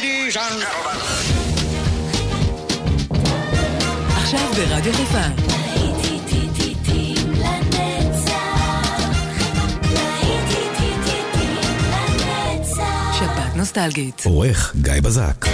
ladies and gentlemen. נוסטלגית. עורך גיא בזק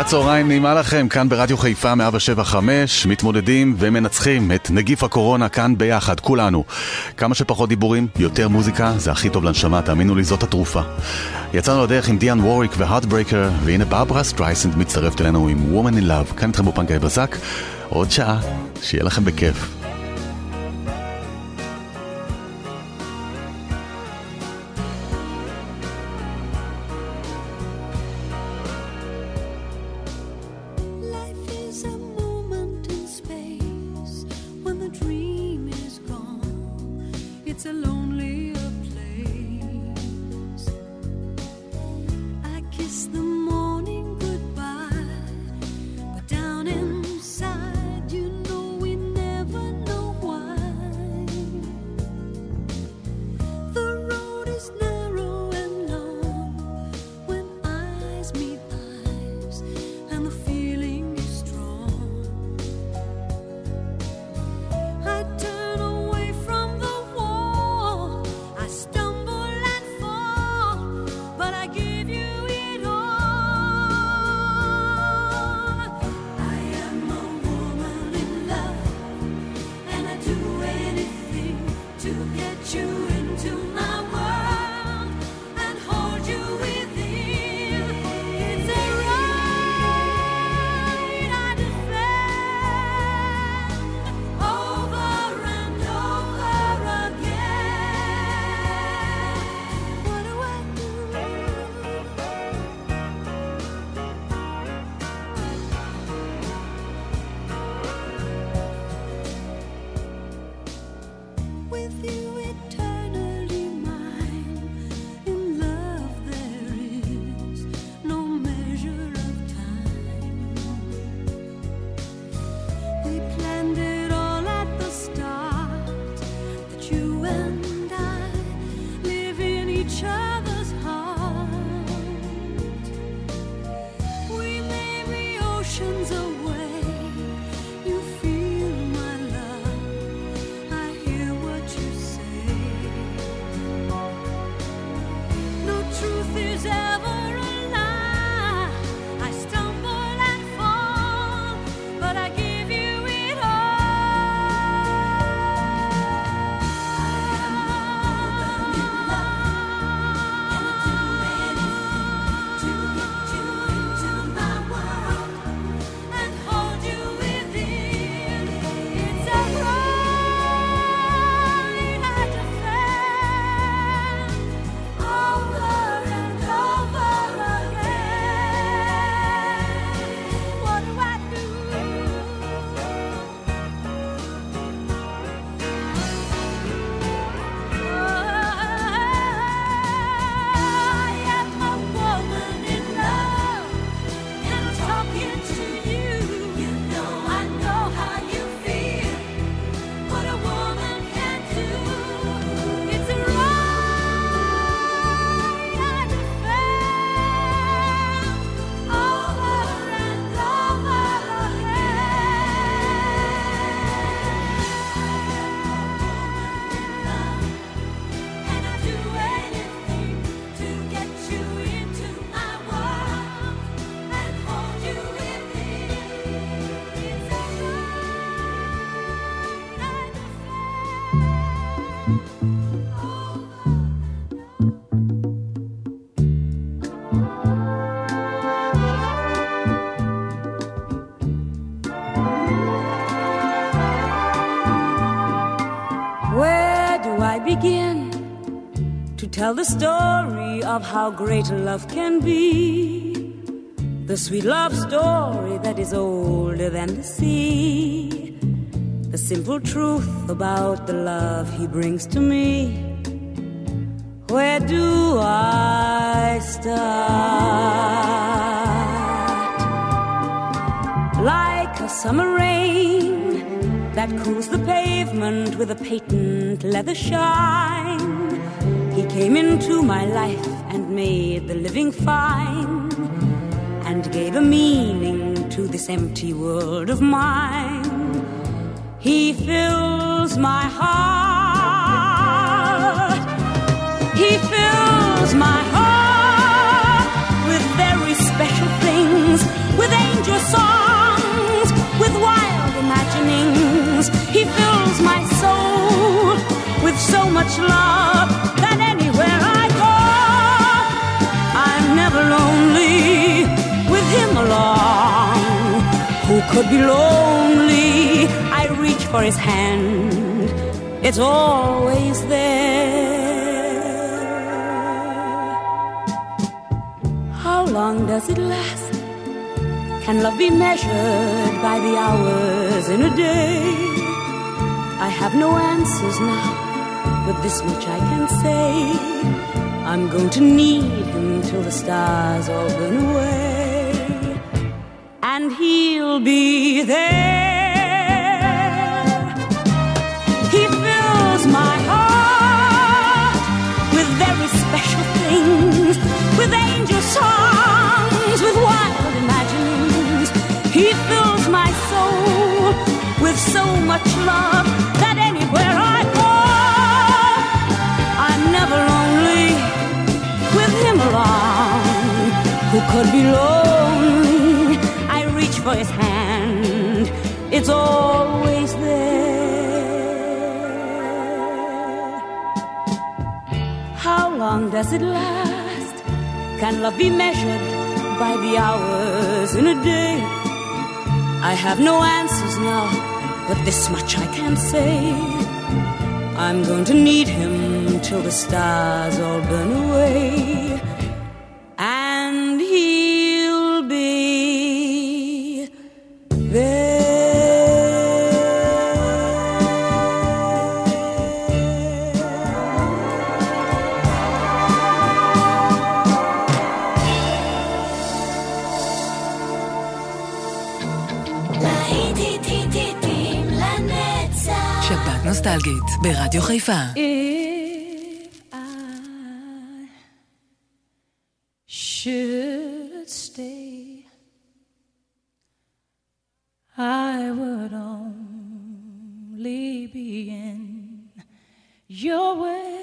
שעת צהריים נעימה לכם, כאן ברדיו חיפה 175, מתמודדים ומנצחים את נגיף הקורונה כאן ביחד, כולנו. כמה שפחות דיבורים, יותר מוזיקה, זה הכי טוב לנשמה, תאמינו לי, זאת התרופה. יצאנו לדרך עם דיאן ווריק והארדברייקר, והנה ברברה סטרייסנד מצטרפת אלינו עם Woman in Love, כאן איתכם באופן בזק, עוד שעה, שיהיה לכם בכיף. Tell the story of how great love can be. The sweet love story that is older than the sea. The simple truth about the love he brings to me. Where do I start? Like a summer rain that cools the pavement with a patent leather shine. He came into my life and made the living fine and gave a meaning to this empty world of mine. He fills my heart. He fills my heart with very special things, with angel songs, with wild imaginings. He fills my soul with so much love that Could be lonely? I reach for his hand, it's always there. How long does it last? Can love be measured by the hours in a day? I have no answers now, but this much I can say. I'm going to need him till the stars all burn away. And he'll be there. He fills my heart with very special things, with angel songs, with wild imaginings. He fills my soul with so much love that anywhere I go, I'm never lonely with him along. Who could be lonely? For his hand, it's always there. How long does it last? Can love be measured by the hours in a day? I have no answers now, but this much I can say. I'm going to need him till the stars all burn away. ברדיו חיפה. If I should stay, I would only be in your way.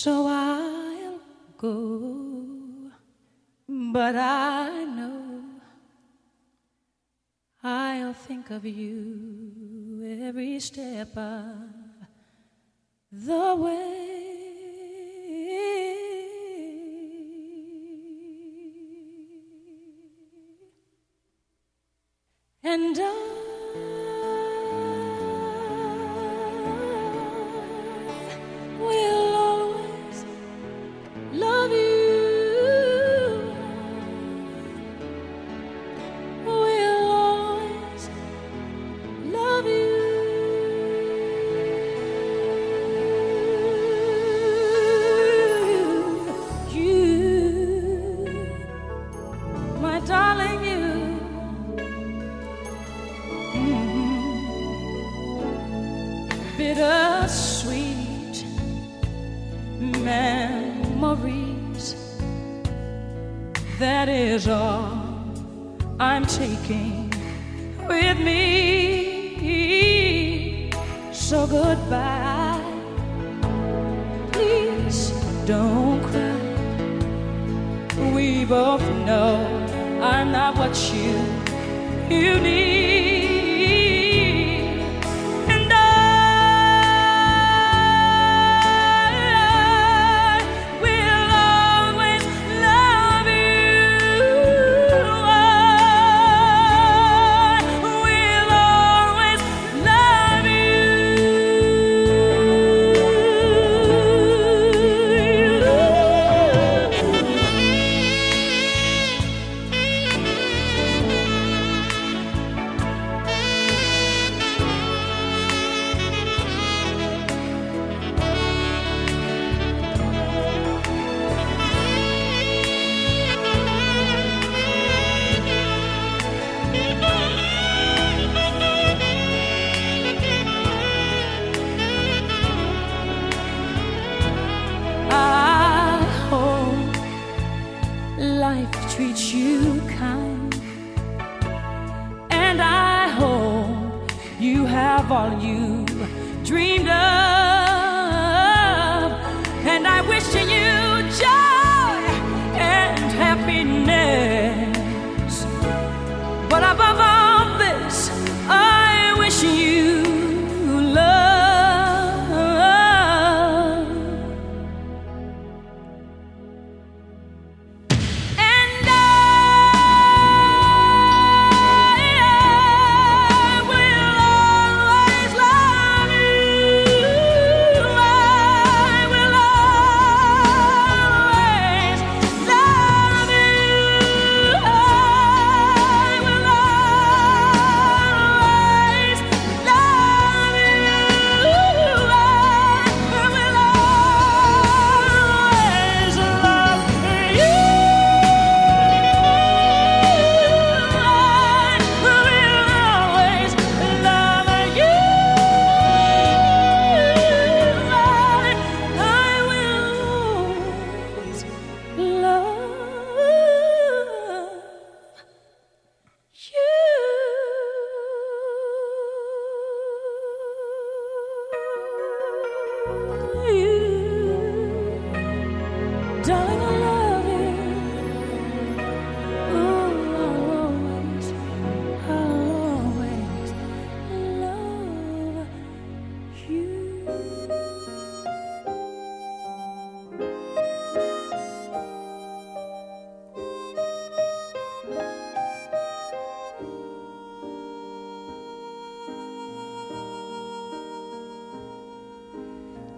So I'll go, but I I'll think of you every step of the way. And I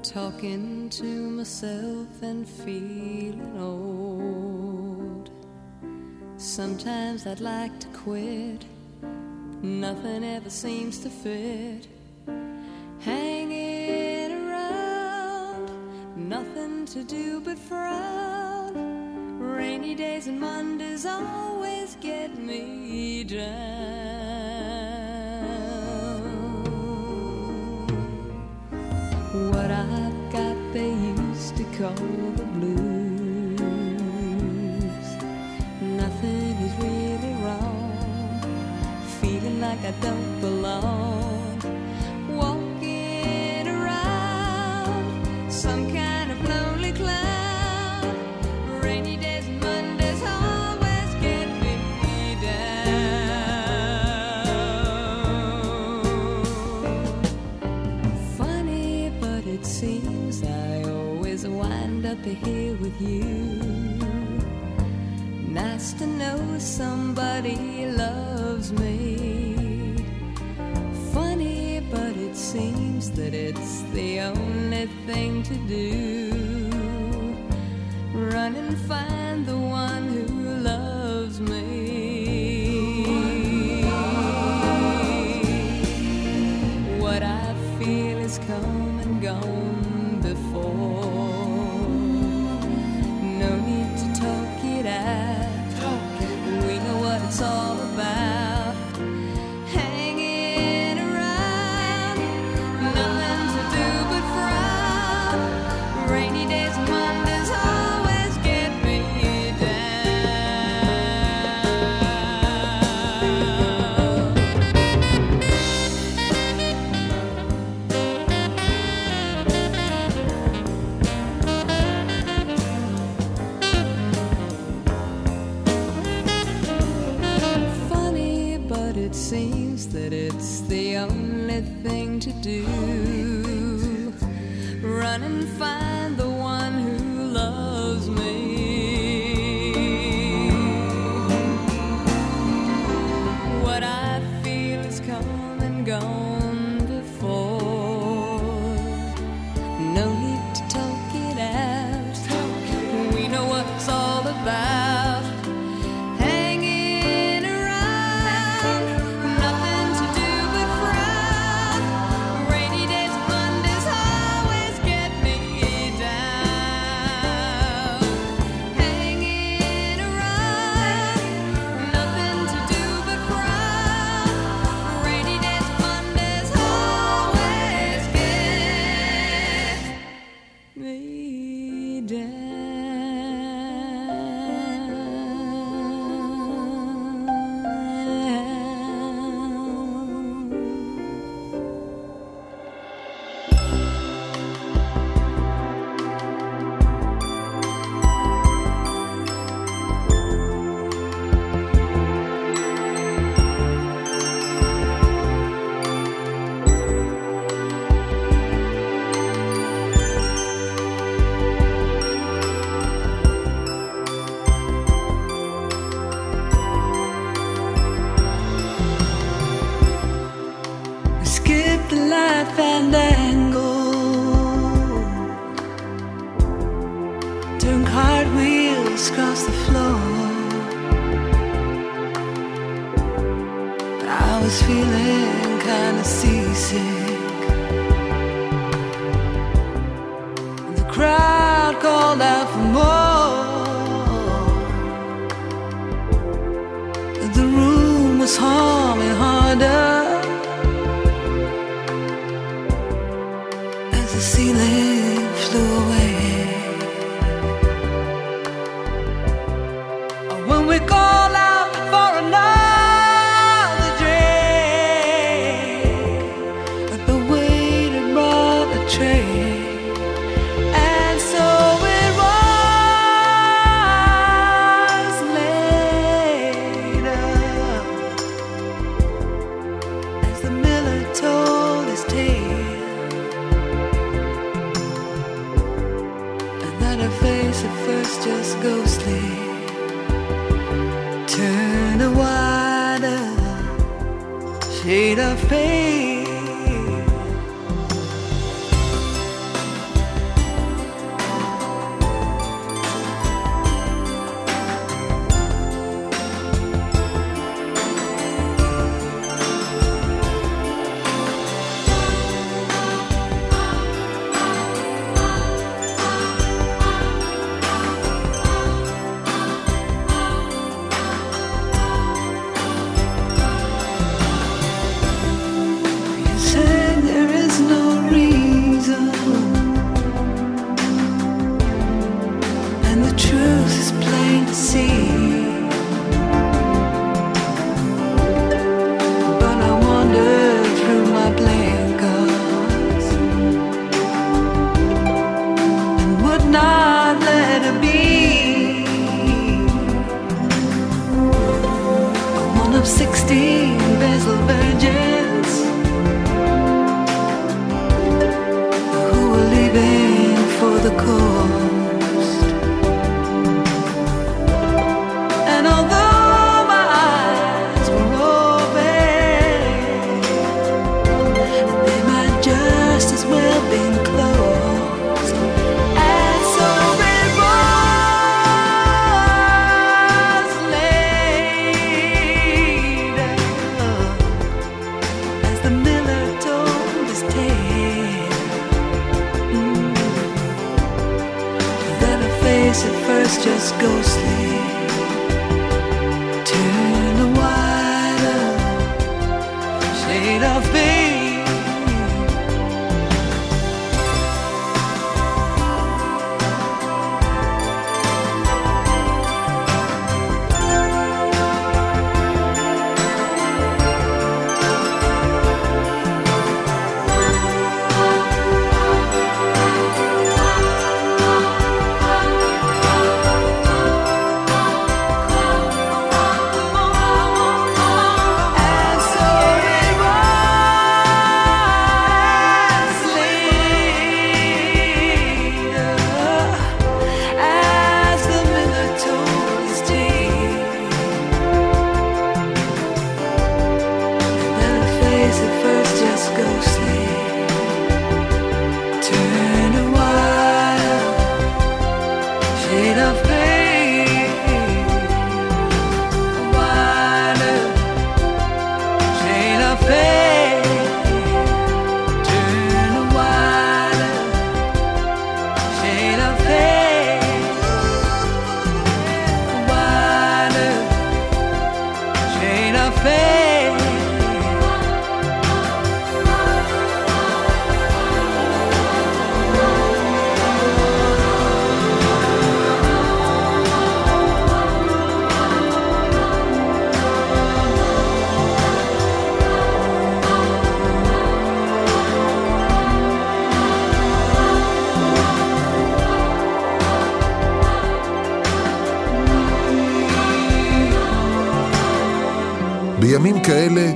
talking to myself and feeling old. Sometimes I'd like to quit, nothing ever seems to fit. Hanging around, nothing to do but frown. Rainy days and Mondays always get me down. be here with you. Nice to know somebody loves me. Funny, but it seems that it's the only thing to do.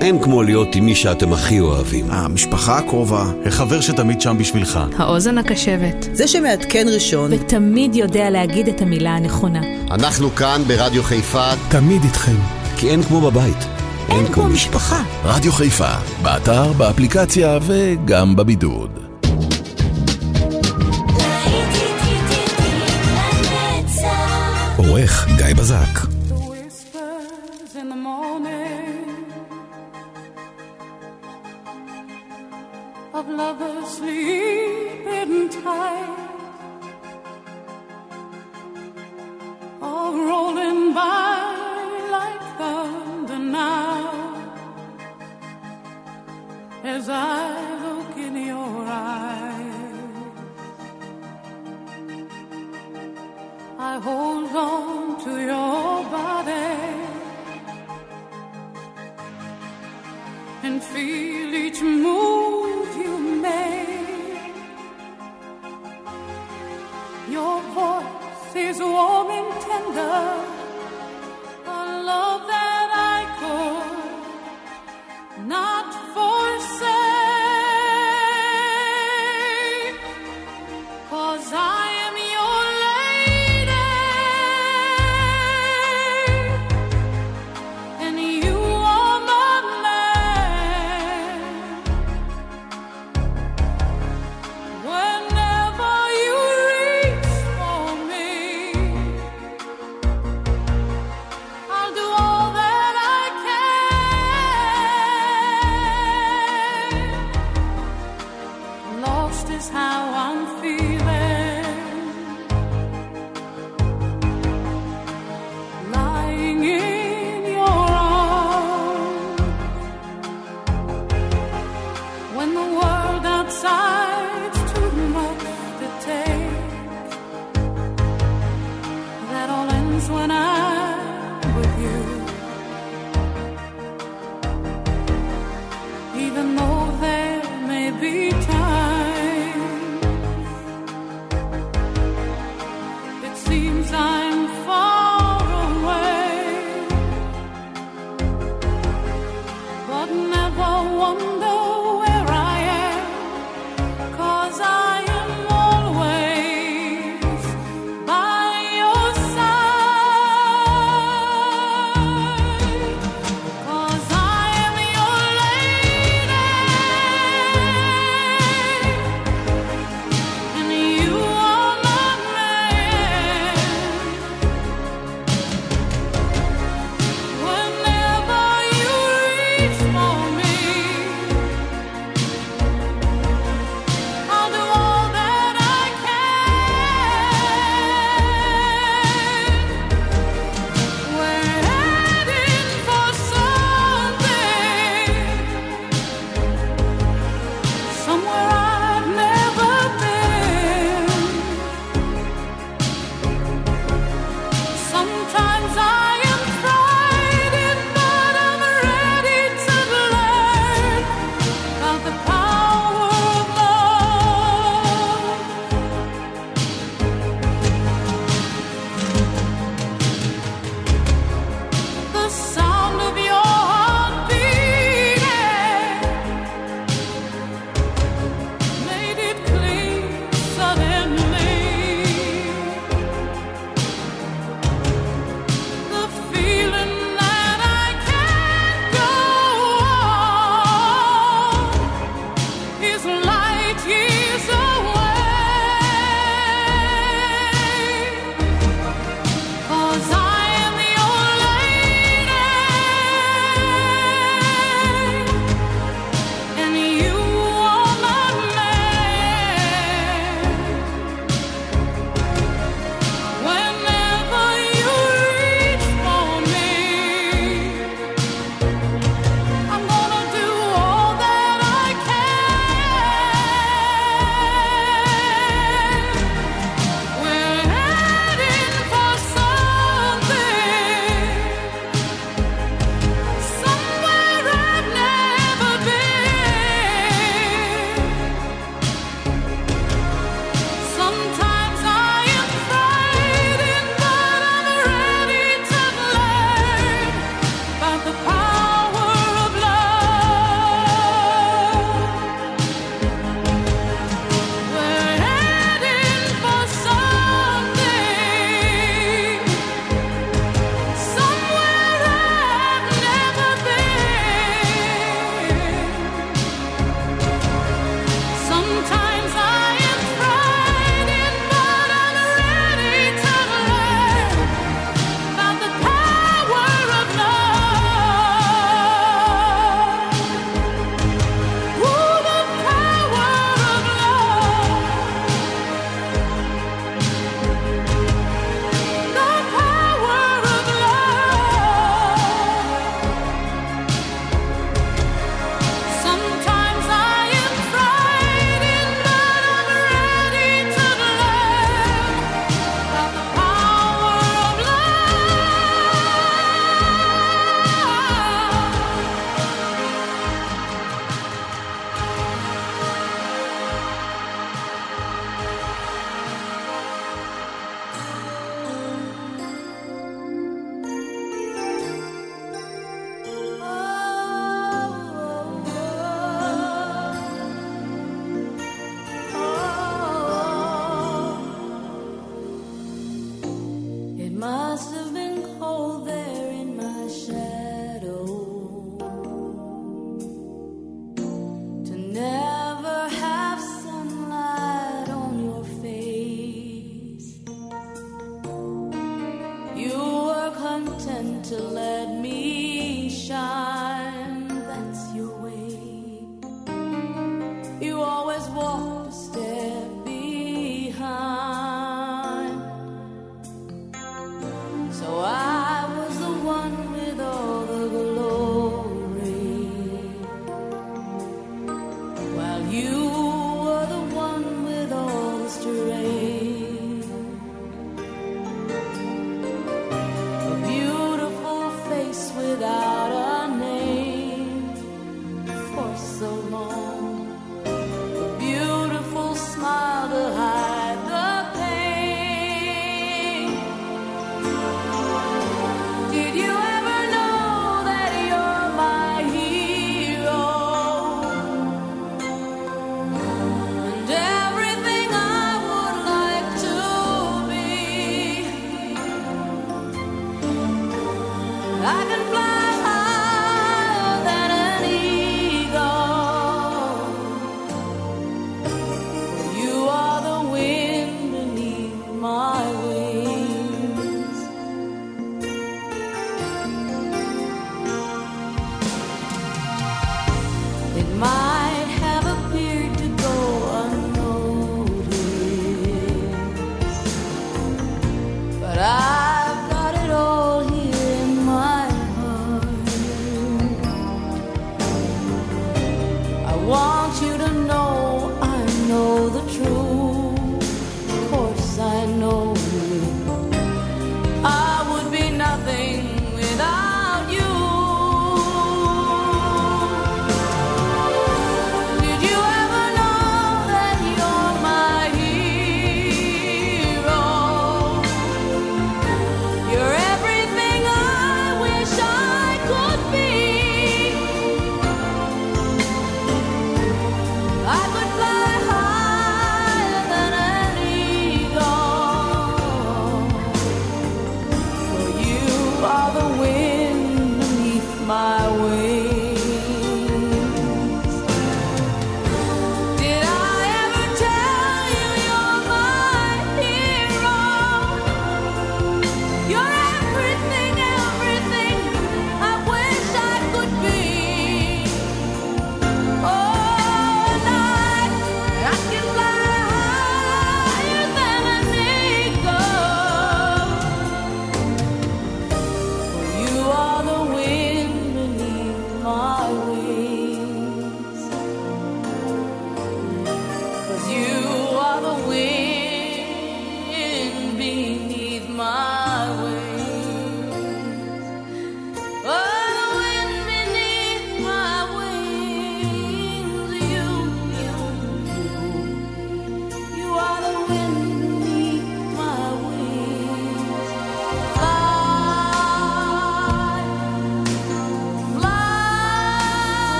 אין כמו להיות עם מי שאתם הכי אוהבים. המשפחה הקרובה, החבר שתמיד שם בשבילך. האוזן הקשבת. זה שמעדכן ראשון. ותמיד יודע להגיד את המילה הנכונה. אנחנו כאן ברדיו חיפה. תמיד איתכם. כי אין כמו בבית. אין, אין כמו משפחה. רדיו חיפה, באתר, באפליקציה וגם בבידוד. עורך גיא בזק. Lovers sleeping tight,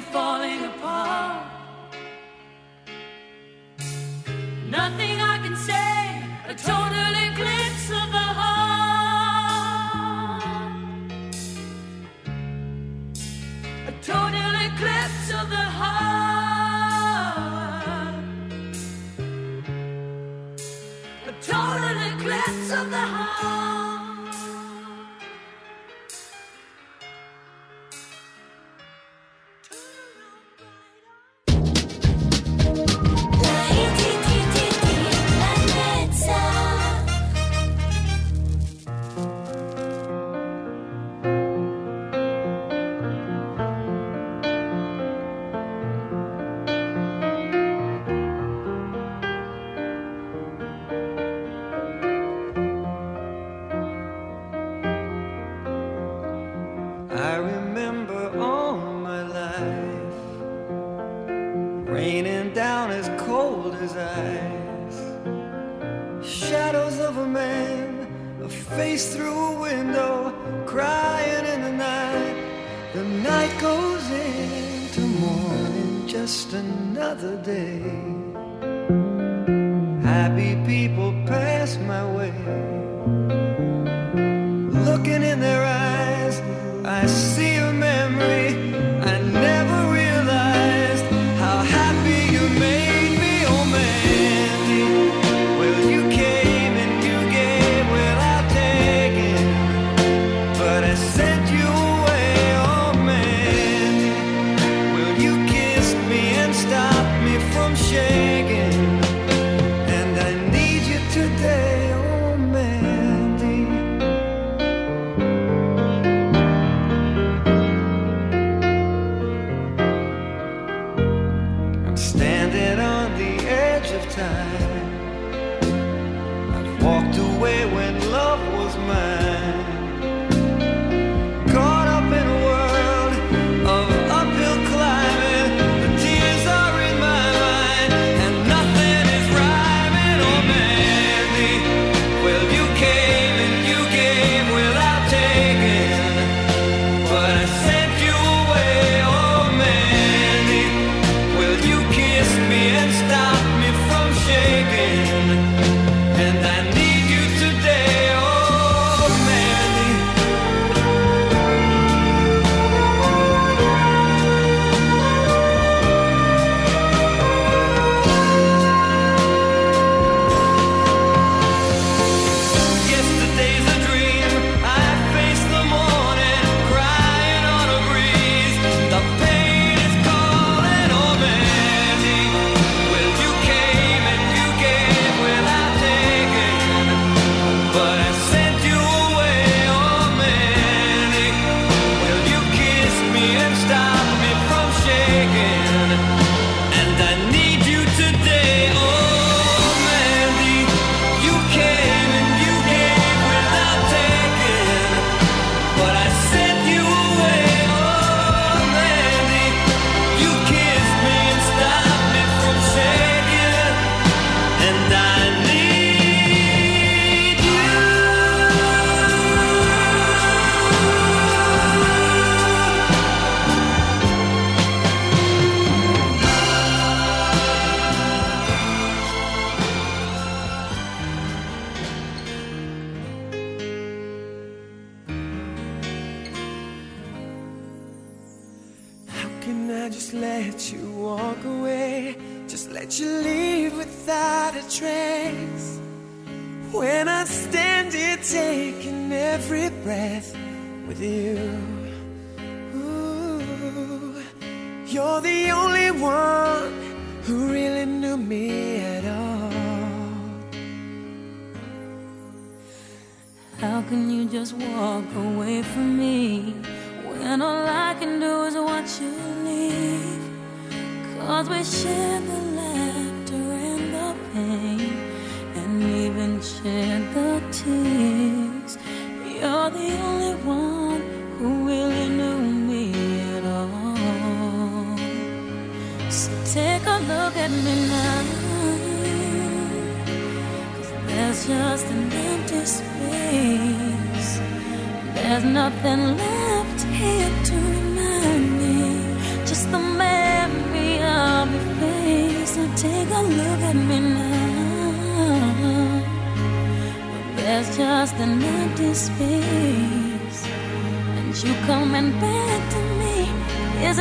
falling apart. Nothing I can say, a total eclipse of the heart. A total eclipse of the heart. A total eclipse of the heart.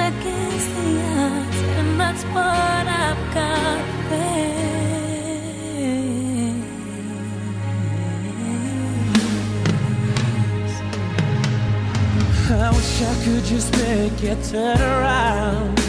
against the odds, and that's what I've got faith. I wish I could just make it turn around.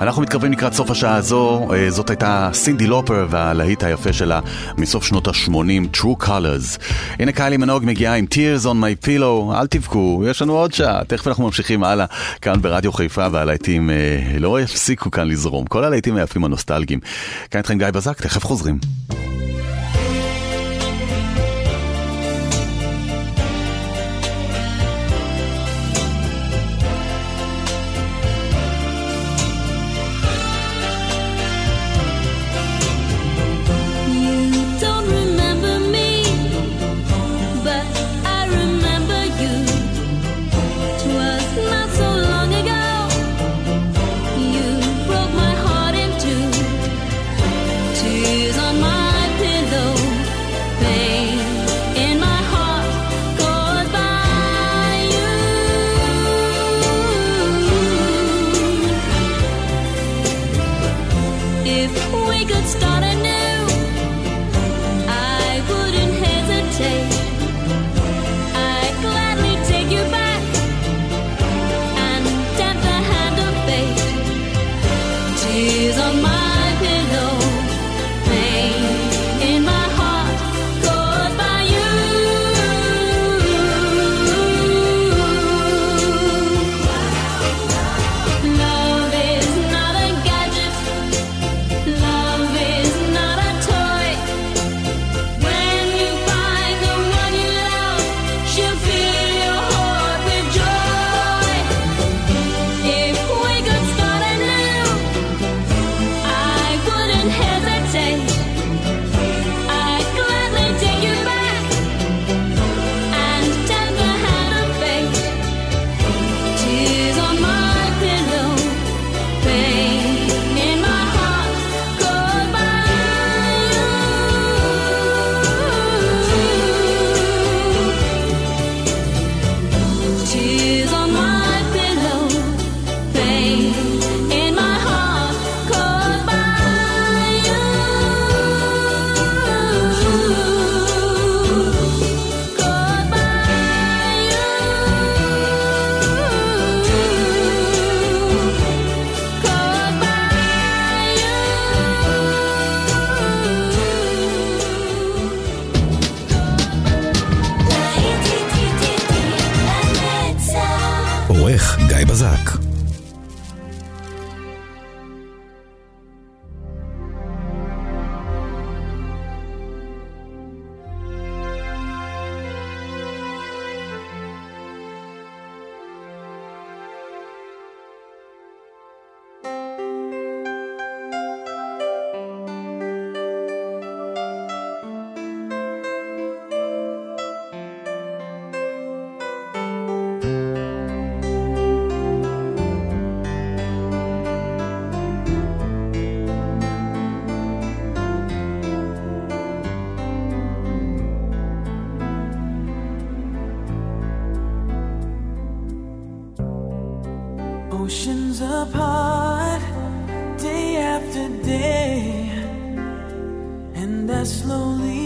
אנחנו מתקרבים לקראת סוף השעה הזו, אה, זאת הייתה סינדי לופר והלהיט היפה שלה מסוף שנות ה-80, True Colors. הנה קיילי מנוג מגיעה עם Tears on my pillow, אל תבכו, יש לנו עוד שעה, תכף אנחנו ממשיכים הלאה, כאן ברדיו חיפה והלהיטים אה, לא יפסיקו כאן לזרום, כל הלהיטים היפים הנוסטלגיים. כאן איתכם גיא בזק, תכף חוזרים. day, and I slowly.